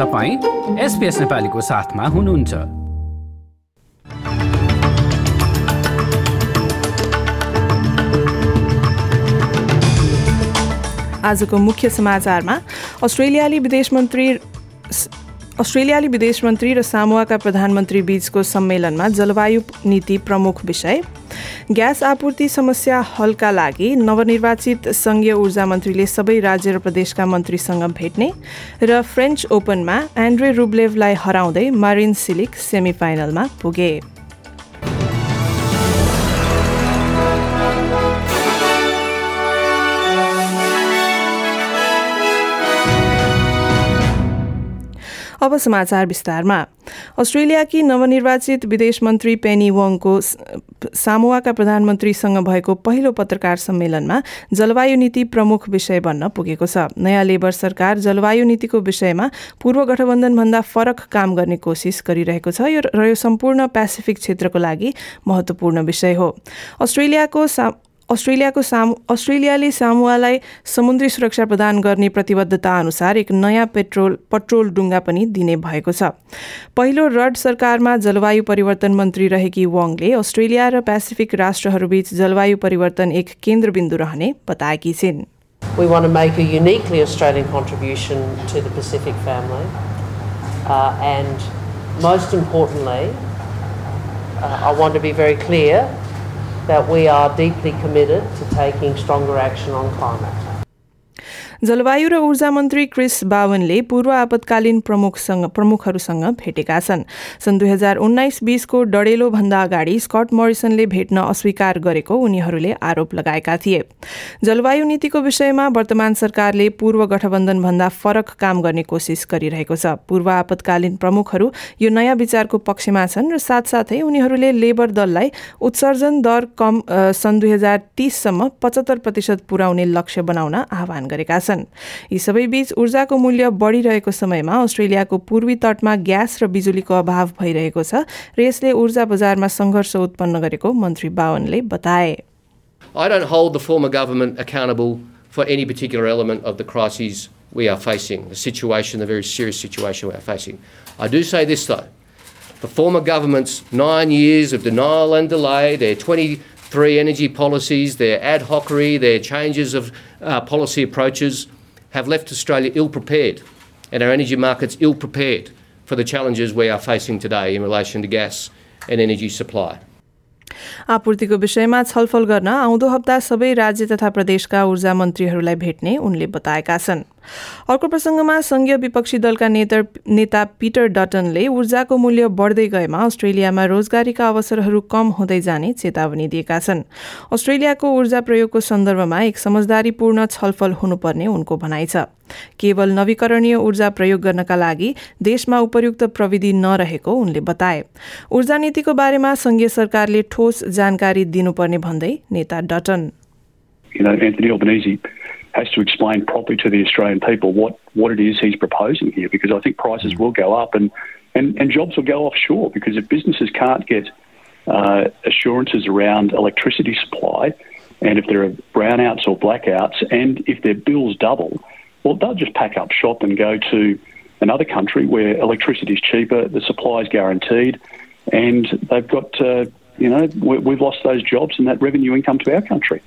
तपाईँ एसपिएस नेपालीको साथमा हुनुहुन्छ। आजको मुख्य समाचारमा अस्ट्रेलियाली विदेश मन्त्री अस्ट्रेलियाली विदेश मन्त्री र सामुवाका प्रधानमन्त्री बीचको सम्मेलनमा जलवायु नीति प्रमुख विषय। ग्यास आपूर्ति समस्या हलका लागि नवनिर्वाचित सङ्घीय ऊर्जा मन्त्रीले सबै राज्य र प्रदेशका मन्त्रीसँग भेट्ने र फ्रेन्च ओपनमा एन्ड्रे रुब्लेभलाई हराउँदै मारिन सिलिक सेमी फाइनलमा पुगे। अब समाचार विस्तारमा। अस्ट्रेलियाकी नवनिर्वाचित विदेश मन्त्री पेनी वङको सामुवाका प्रधानमन्त्रीसँग भएको पहिलो पत्रकार सम्मेलनमा जलवायु नीति प्रमुख विषय बन्न पुगेको छ। नयाँ लेबर सरकार जलवायु नीतिको विषयमा पूर्व गठबन्धनभन्दा फरक काम गर्ने कोसिस गरिरहेको छ। र यो सम्पूर्ण पेसिफिक क्षेत्रको लागि महत्वपूर्ण विषय हो। अस्ट्रेलियाको अस्ट्रेलियाको सामु अस्ट्रेलियाले सामुवालाई समुद्री सुरक्षा प्रदान गर्ने प्रतिबद्धता अनुसार एक नयाँ पेट्रोल पट्रोल डुङ्गा पनि दिने भएको छ पहिलो रड सरकारमा जलवायु परिवर्तन मन्त्री रहेकी वङले अस्ट्रेलिया र पेसिफिक राष्ट्रहरूबीच जलवायु परिवर्तन एक केन्द्रबिन्दु रहने बताएकी छिन् We want to make a uniquely Australian contribution to the Pacific family. Uh, and most importantly, uh, I want to be very clear that we are deeply committed to taking stronger action on climate. जलवायु र ऊर्जा मन्त्री Chris बावनले पूर्व आपतकालीन प्रमुखसँग प्रमुखहरूसँग भेटेका छन्। सन् दुई हजार उन्नाइस बिसको डडेलोभन्दा अगाडि स्कट मोरिसनले भेट्न अस्वीकार गरेको उनीहरूले आरोप लगाएका थिए। जलवायु नीतिको विषयमा वर्तमान सरकारले पूर्व गठबन्धनभन्दा फरक काम गर्ने कोसिस गरिरहेको छ। पूर्व आपतकालीन प्रमुखहरू यो नयाँ विचारको पक्षमा छन् र साथसाथै उनीहरूले लेबर दललाई उत्सर्जन दर कम सन् दुई हजार तीससम्म पचहत्तर प्रतिशत पुर्याउने लक्ष्य बनाउन आह्वान गरेका छन्। छन् यी सबै बीच ऊर्जाको मूल्य बढिरहेको समयमा अस्ट्रेलियाको पूर्वी तटमा ग्यास र बिजुलीको अभाव भइरहेको छ र यसले ऊर्जा बजारमा सङ्घर्ष उत्पन्न गरेको मन्त्री बावनले बताए I don't hold the former government accountable for any particular element of the crises we are facing, the situation, the very serious situation we are facing. I do say this though the former government's nine years of denial and delay, their 23 energy policies, their ad hocery, their changes of uh, policy approaches have left Australia ill prepared and our energy markets ill prepared for the challenges we are facing today in relation to gas and energy supply. आपूर्तिको विषयमा छलफल गर्न आउँदो हप्ता सबै राज्य तथा प्रदेशका ऊर्जा मन्त्रीहरूलाई भेट्ने उनले बताएका छन् अर्को प्रसङ्गमा संघीय विपक्षी दलका नेता नेता पिटर डटनले ऊर्जाको मूल्य बढ्दै गएमा अस्ट्रेलियामा रोजगारीका अवसरहरू कम हुँदै जाने चेतावनी दिएका छन्। अस्ट्रेलियाको ऊर्जा प्रयोगको सन्दर्भमा एक समझदारीपूर्ण छलफल हुनुपर्ने उनको भनाइ छ। केवल नवीकरणीय ऊर्जा प्रयोग गर्नका लागि देशमा उपयुक्त प्रविधि नरहेको उनले बताए। ऊर्जा नीतिको बारेमा संघीय सरकारले ठोस जानकारी दिनुपर्ने भन्दै नेता Dutton. You know, has to explain properly to the Australian people what, what it is he's proposing here because I think prices will go up and, and, and jobs will go offshore because if businesses can't get uh, assurances around electricity supply and if there are brownouts or blackouts and if their bills double, well, they'll just pack up shop and go to another country where electricity is cheaper, the supply is guaranteed, and they've got, uh, you know, we've lost those jobs and that revenue income to our country.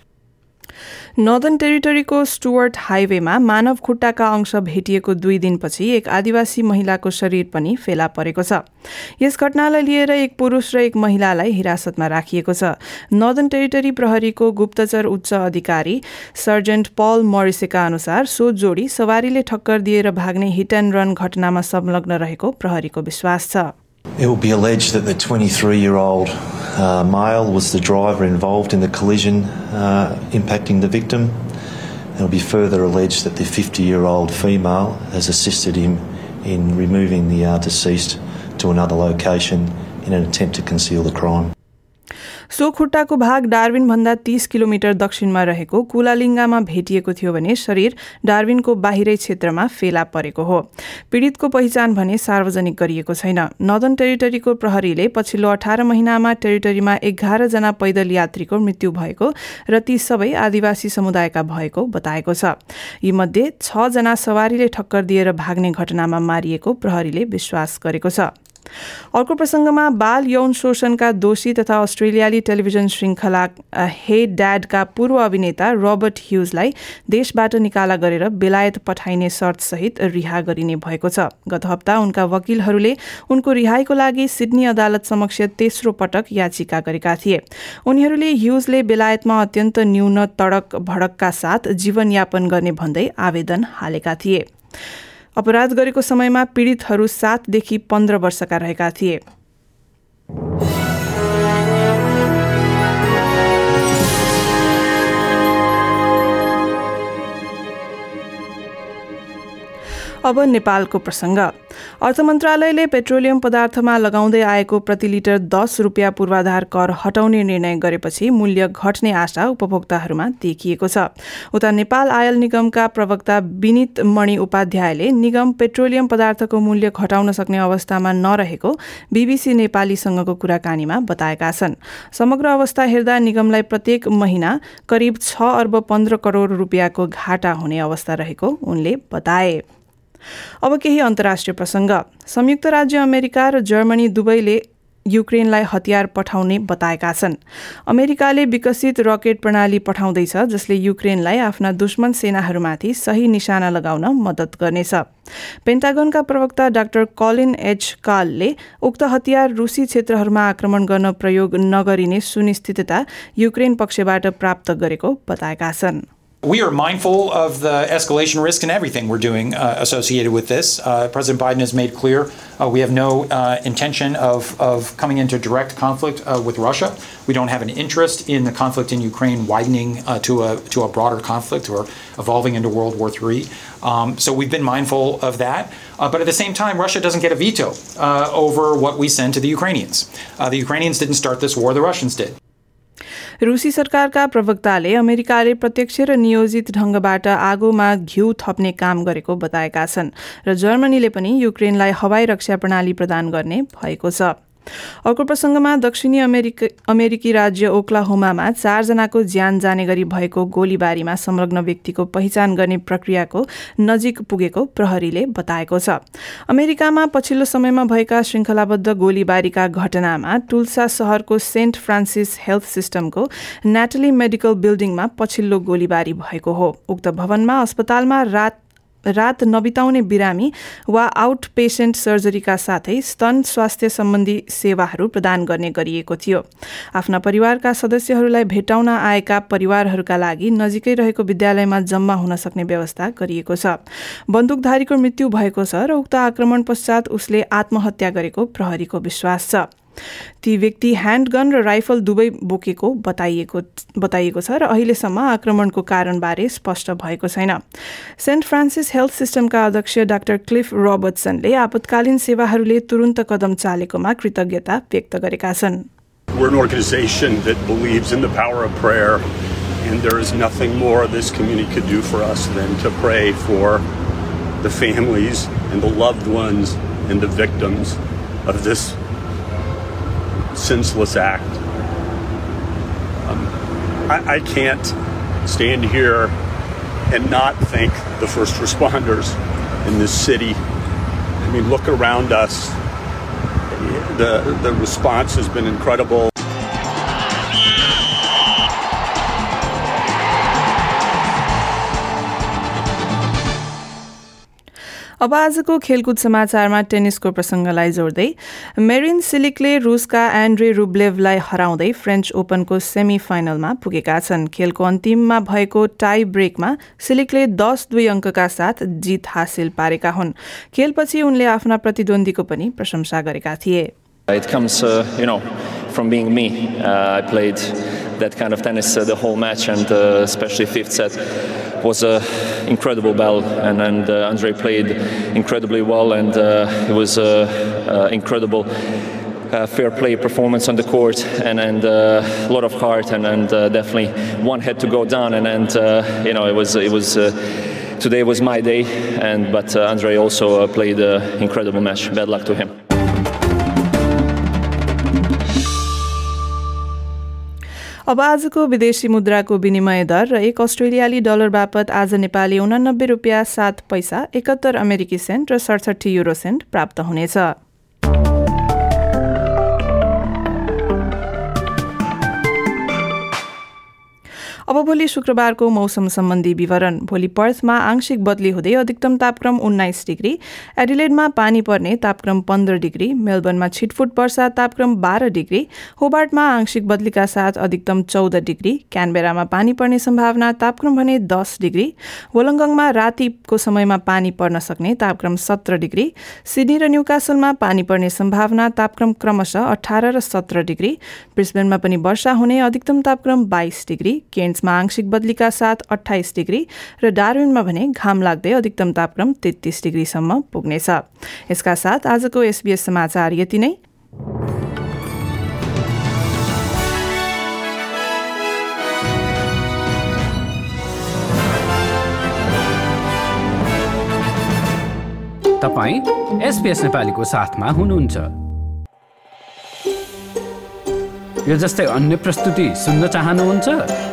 Northern टेरिटरीको Stuart हाइवेमा मानव खुट्टाका अंश भेटिएको दुई दिनपछि एक आदिवासी महिलाको शरीर पनि फेला परेको छ। यस घटनालाई लिएर एक पुरुष र एक महिलालाई हिरासतमा राखिएको छ। नर्दन टेरिटरी प्रहरीको गुप्तचर उच्च अधिकारी सर्जेन्ट पल मरिसेका अनुसार सो जोडी सवारीले ठक्कर दिएर भाग्ने हिट एन्ड रन घटनामा संलग्न रहेको प्रहरीको विश्वास छ। It will be alleged that the 23 year old uh, male was the driver involved in the collision uh, impacting the victim. It will be further alleged that the 50 year old female has assisted him in removing the uh, deceased to another location in an attempt to conceal the crime. सो खुट्टाको भाग डार्विनभन्दा तीस kilometre दक्षिणमा रहेको कुलालिङ्गामा भेटिएको थियो भने शरीर डार्विनको बाहिरै क्षेत्रमा फेला परेको हो। पीड़ितको पहिचान भने सार्वजनिक गरिएको छैन। नर्दन टेरिटरीको प्रहरीले पछिल्लो अठार महिनामा टेरिटरीमा एघारजना पैदल यात्रीको मृत्यु भएको र ती सबै आदिवासी समुदायका भएको बताएको छ। यीमध्ये छजना सवारीले ठक्कर दिएर भाग्ने घटनामा मारिएको प्रहरीले विश्वास गरेको छ। अर्को प्रसङ्गमा बाल यौन शोषणका दोषी तथा अस्ट्रेलियाली टेलिभिजन श्रृङ्खला हे ड्याडका पूर्व अभिनेता रोबर्ट ह्युजलाई देशबाट निकाला गरेर बेलायत पठाइने शर्तसहित रिहा गरिने भएको छ। गत हप्ता उनका वकिलहरूले उनको रिहाईको लागि सिडनी अदालत समक्ष तेस्रो पटक याचिका गरेका थिए। उनीहरूले ह्युजले बेलायतमा अत्यन्त न्यून तडक भडकका साथ जीवनयापन गर्ने भन्दै आवेदन हालेका थिए। अपराध गरेको समयमा पीड़ितहरू सातदेखि पन्ध्र वर्षका रहेका थिए। अब नेपालको प्रसङ्ग। अर्थ मन्त्रालयले पेट्रोलियम पदार्थमा लगाउँदै आएको प्रति लिटर दस रुपियाँ पूर्वाधार कर हटाउने निर्णय गरेपछि मूल्य घट्ने आशा उपभोक्ताहरूमा देखिएको छ। उता नेपाल आयल निगमका प्रवक्ता विनित मणि उपाध्यायले निगम पेट्रोलियम पदार्थको मूल्य घटाउन सक्ने अवस्थामा नरहेको बीबीसी नेपालीसँगको कुराकानीमा बताएका छन्। समग्र अवस्था हेर्दा निगमलाई प्रत्येक महिना करिब छ अर्ब पन्ध्र करोड रुपियाँको घाटा हुने अवस्था रहेको उनले बताए। अब केही अन्तर्राष्ट्रिय प्रसङ्ग। संयुक्त राज्य अमेरिका र जर्मनी दुवैले युक्रेनलाई हतियार पठाउने बताएका छन्। अमेरिकाले विकसित रकेट प्रणाली पठाउँदैछ जसले युक्रेनलाई आफ्ना दुश्मन सेनाहरूमाथि सही निशाना लगाउन मद्दत गर्नेछ। पेन्टागनका प्रवक्ता डाक्टर कलिन एच. कालले उक्त हतियार रुसी क्षेत्रहरूमा आक्रमण गर्न प्रयोग नगरिने सुनिश्चितता युक्रेन पक्षबाट प्राप्त गरेको बताएका छन्। We are mindful of the escalation risk and everything we're doing uh, associated with this. Uh, President Biden has made clear uh, we have no uh, intention of, of coming into direct conflict uh, with Russia. We don't have an interest in the conflict in Ukraine widening uh, to, a, to a broader conflict or evolving into World War III. Um, so we've been mindful of that. but at the same time, Russia doesn't get a veto over what we send to the Ukrainians. the Ukrainians didn't start this war, the Russians did. रुसी सरकारका प्रवक्ताले अमेरिकाले प्रत्यक्ष र नियोजित ढंगबाट आगोमा घिउ थप्ने काम गरेको बताएका छन् र जर्मनीले पनि युक्रेनलाई हवाई रक्षा प्रणाली प्रदान गर्ने भएको छ। अर्को प्रसङ्गमा दक्षिणी अमेरिक अमेरिकी राज्य ओक्लाहोमामा चारजनाको ज्यान जाने गरी भएको गोलीबारीमा संलग्न व्यक्तिको पहिचान गर्ने प्रक्रियाको नजिक पुगेको प्रहरीले बताएको छ। अमेरिकामा पछिल्लो समयमा भएका श्रृङ्खलाबद्ध गोलीबारीका घटनामा टुल्सा सहरको सेन्ट फ्रान्सिस हेल्थ सिस्टमको नेटली मेडिकल बिल्डिङमा पछिल्लो गोलीबारी भएको हो। उक्त भवनमा अस्पतालमा रात रात नबिताउने बिरामी वा आउट पेसेन्ट सर्जरीका साथै स्तन स्वास्थ्य सम्बन्धी सेवाहरू प्रदान गर्ने गरिएको थियो। आफ्ना परिवारका सदस्यहरूलाई भेटाउन आएका परिवारहरूका लागि नजिकै रहेको विद्यालयमा जम्मा हुन सक्ने व्यवस्था गरिएको छ। बन्दुकधारीको मृत्यु भएको छ र उक्त आक्रमण पश्चात उसले आत्महत्या गरेको प्रहरीको विश्वास छ। ती व्यक्ति ह्यान्डगन र राइफल दुवै बोकेको बताइएको बताइएको छ र अहिलेसम्म आक्रमणको कारणबारे स्पष्ट भएको छैन सेन्ट फ्रान्सिस हेल्थ सिस्टमका अध्यक्ष डाक्टर क्लिफ रोबर्टसनले आपतकालीन सेवाहरूले तुरन्त कदम चालेकोमा कृतज्ञता व्यक्त गरेका छन् We're an organization that believes in the power of prayer, and there is nothing more this community could do for us than to pray for the families and the loved ones and the victims of this senseless act. Um, I, I can't stand here and not thank the first responders in this city. I mean, look around us. The, the response has been incredible. अब आजको खेलकुद समाचारमा टेनिसको प्रसङ्गलाई जोड्दै marine सिलिकले रुसका एन्ड्रे रुब्लेभलाई हराउँदै French ओपनको semi फाइनलमा पुगेका छन्। खेलको अन्तिममा भएको टाई ब्रेकमा सिलिकले दस दुई अङ्कका साथ जित हासिल पारेका हुन्। खेलपछि उनले आफ्ना प्रतिद्वन्दीको पनि प्रशंसा गरेका थिए। That kind of tennis uh, the whole match, and uh, especially fifth set was an incredible battle. And, and uh, Andre played incredibly well, and it was an incredible uh, fair play performance on the court and, and uh, a lot of heart and, and uh, definitely one had to go down and, and you know it was it was today was my day and but Andre also played an incredible match bad luck to him अब आजको विदेशी मुद्राको विनिमय दर र एक अस्ट्रेलियाली dollar बापत आज नेपाली उनानब्बे रुपियाँ सात पैसा एकहत्तर अमेरिकी सेन्ट र सडसठी युरो सेन्ट प्राप्त हुनेछ। अब भोलि शुक्रबारको मौसम सम्बन्धी विवरण। भोलि पर्थमा आंशिक बदली हुँदै अधिकतम तापक्रम उन्नाइस डिग्री एडिलेडमा पानी पर्ने तापक्रम पन्ध्र डिग्री मेलबर्नमा छिटफुट वर्षा तापक्रम बाह्र डिग्री होबार्टमा आंशिक बदलीका साथ अधिकतम चौध डिग्री क्यानबेरामा पानी पर्ने सम्भावना तापक्रम भने दस डिग्री वोलङ्गङमा रातिको समयमा पानी पर्न सक्ने तापक्रम सत्र डिग्री सिडनी र न्युकासलमा पानी पर्ने सम्भावना तापक्रम क्रमशः अठार र सत्र डिग्री ब्रिस्बेनमा पनि वर्षा हुने अधिकतम तापक्रम बाइस डिग्री केन्ट्समा आंशिक बदलीका साथ अठाइस डिग्री र डार्विनमा भने घाम लाग्दै अधिकतम तापक्रम तेत्तिस डिग्रीसम्म पुग्नेछ। यसका साथ आजको एसबीएस समाचार यति नै। तपाईँ एसपिएस नेपालीको साथमा हुनुहुन्छ। यो जस्तै अन्य प्रस्तुति सुन्न चाहनुहुन्छ?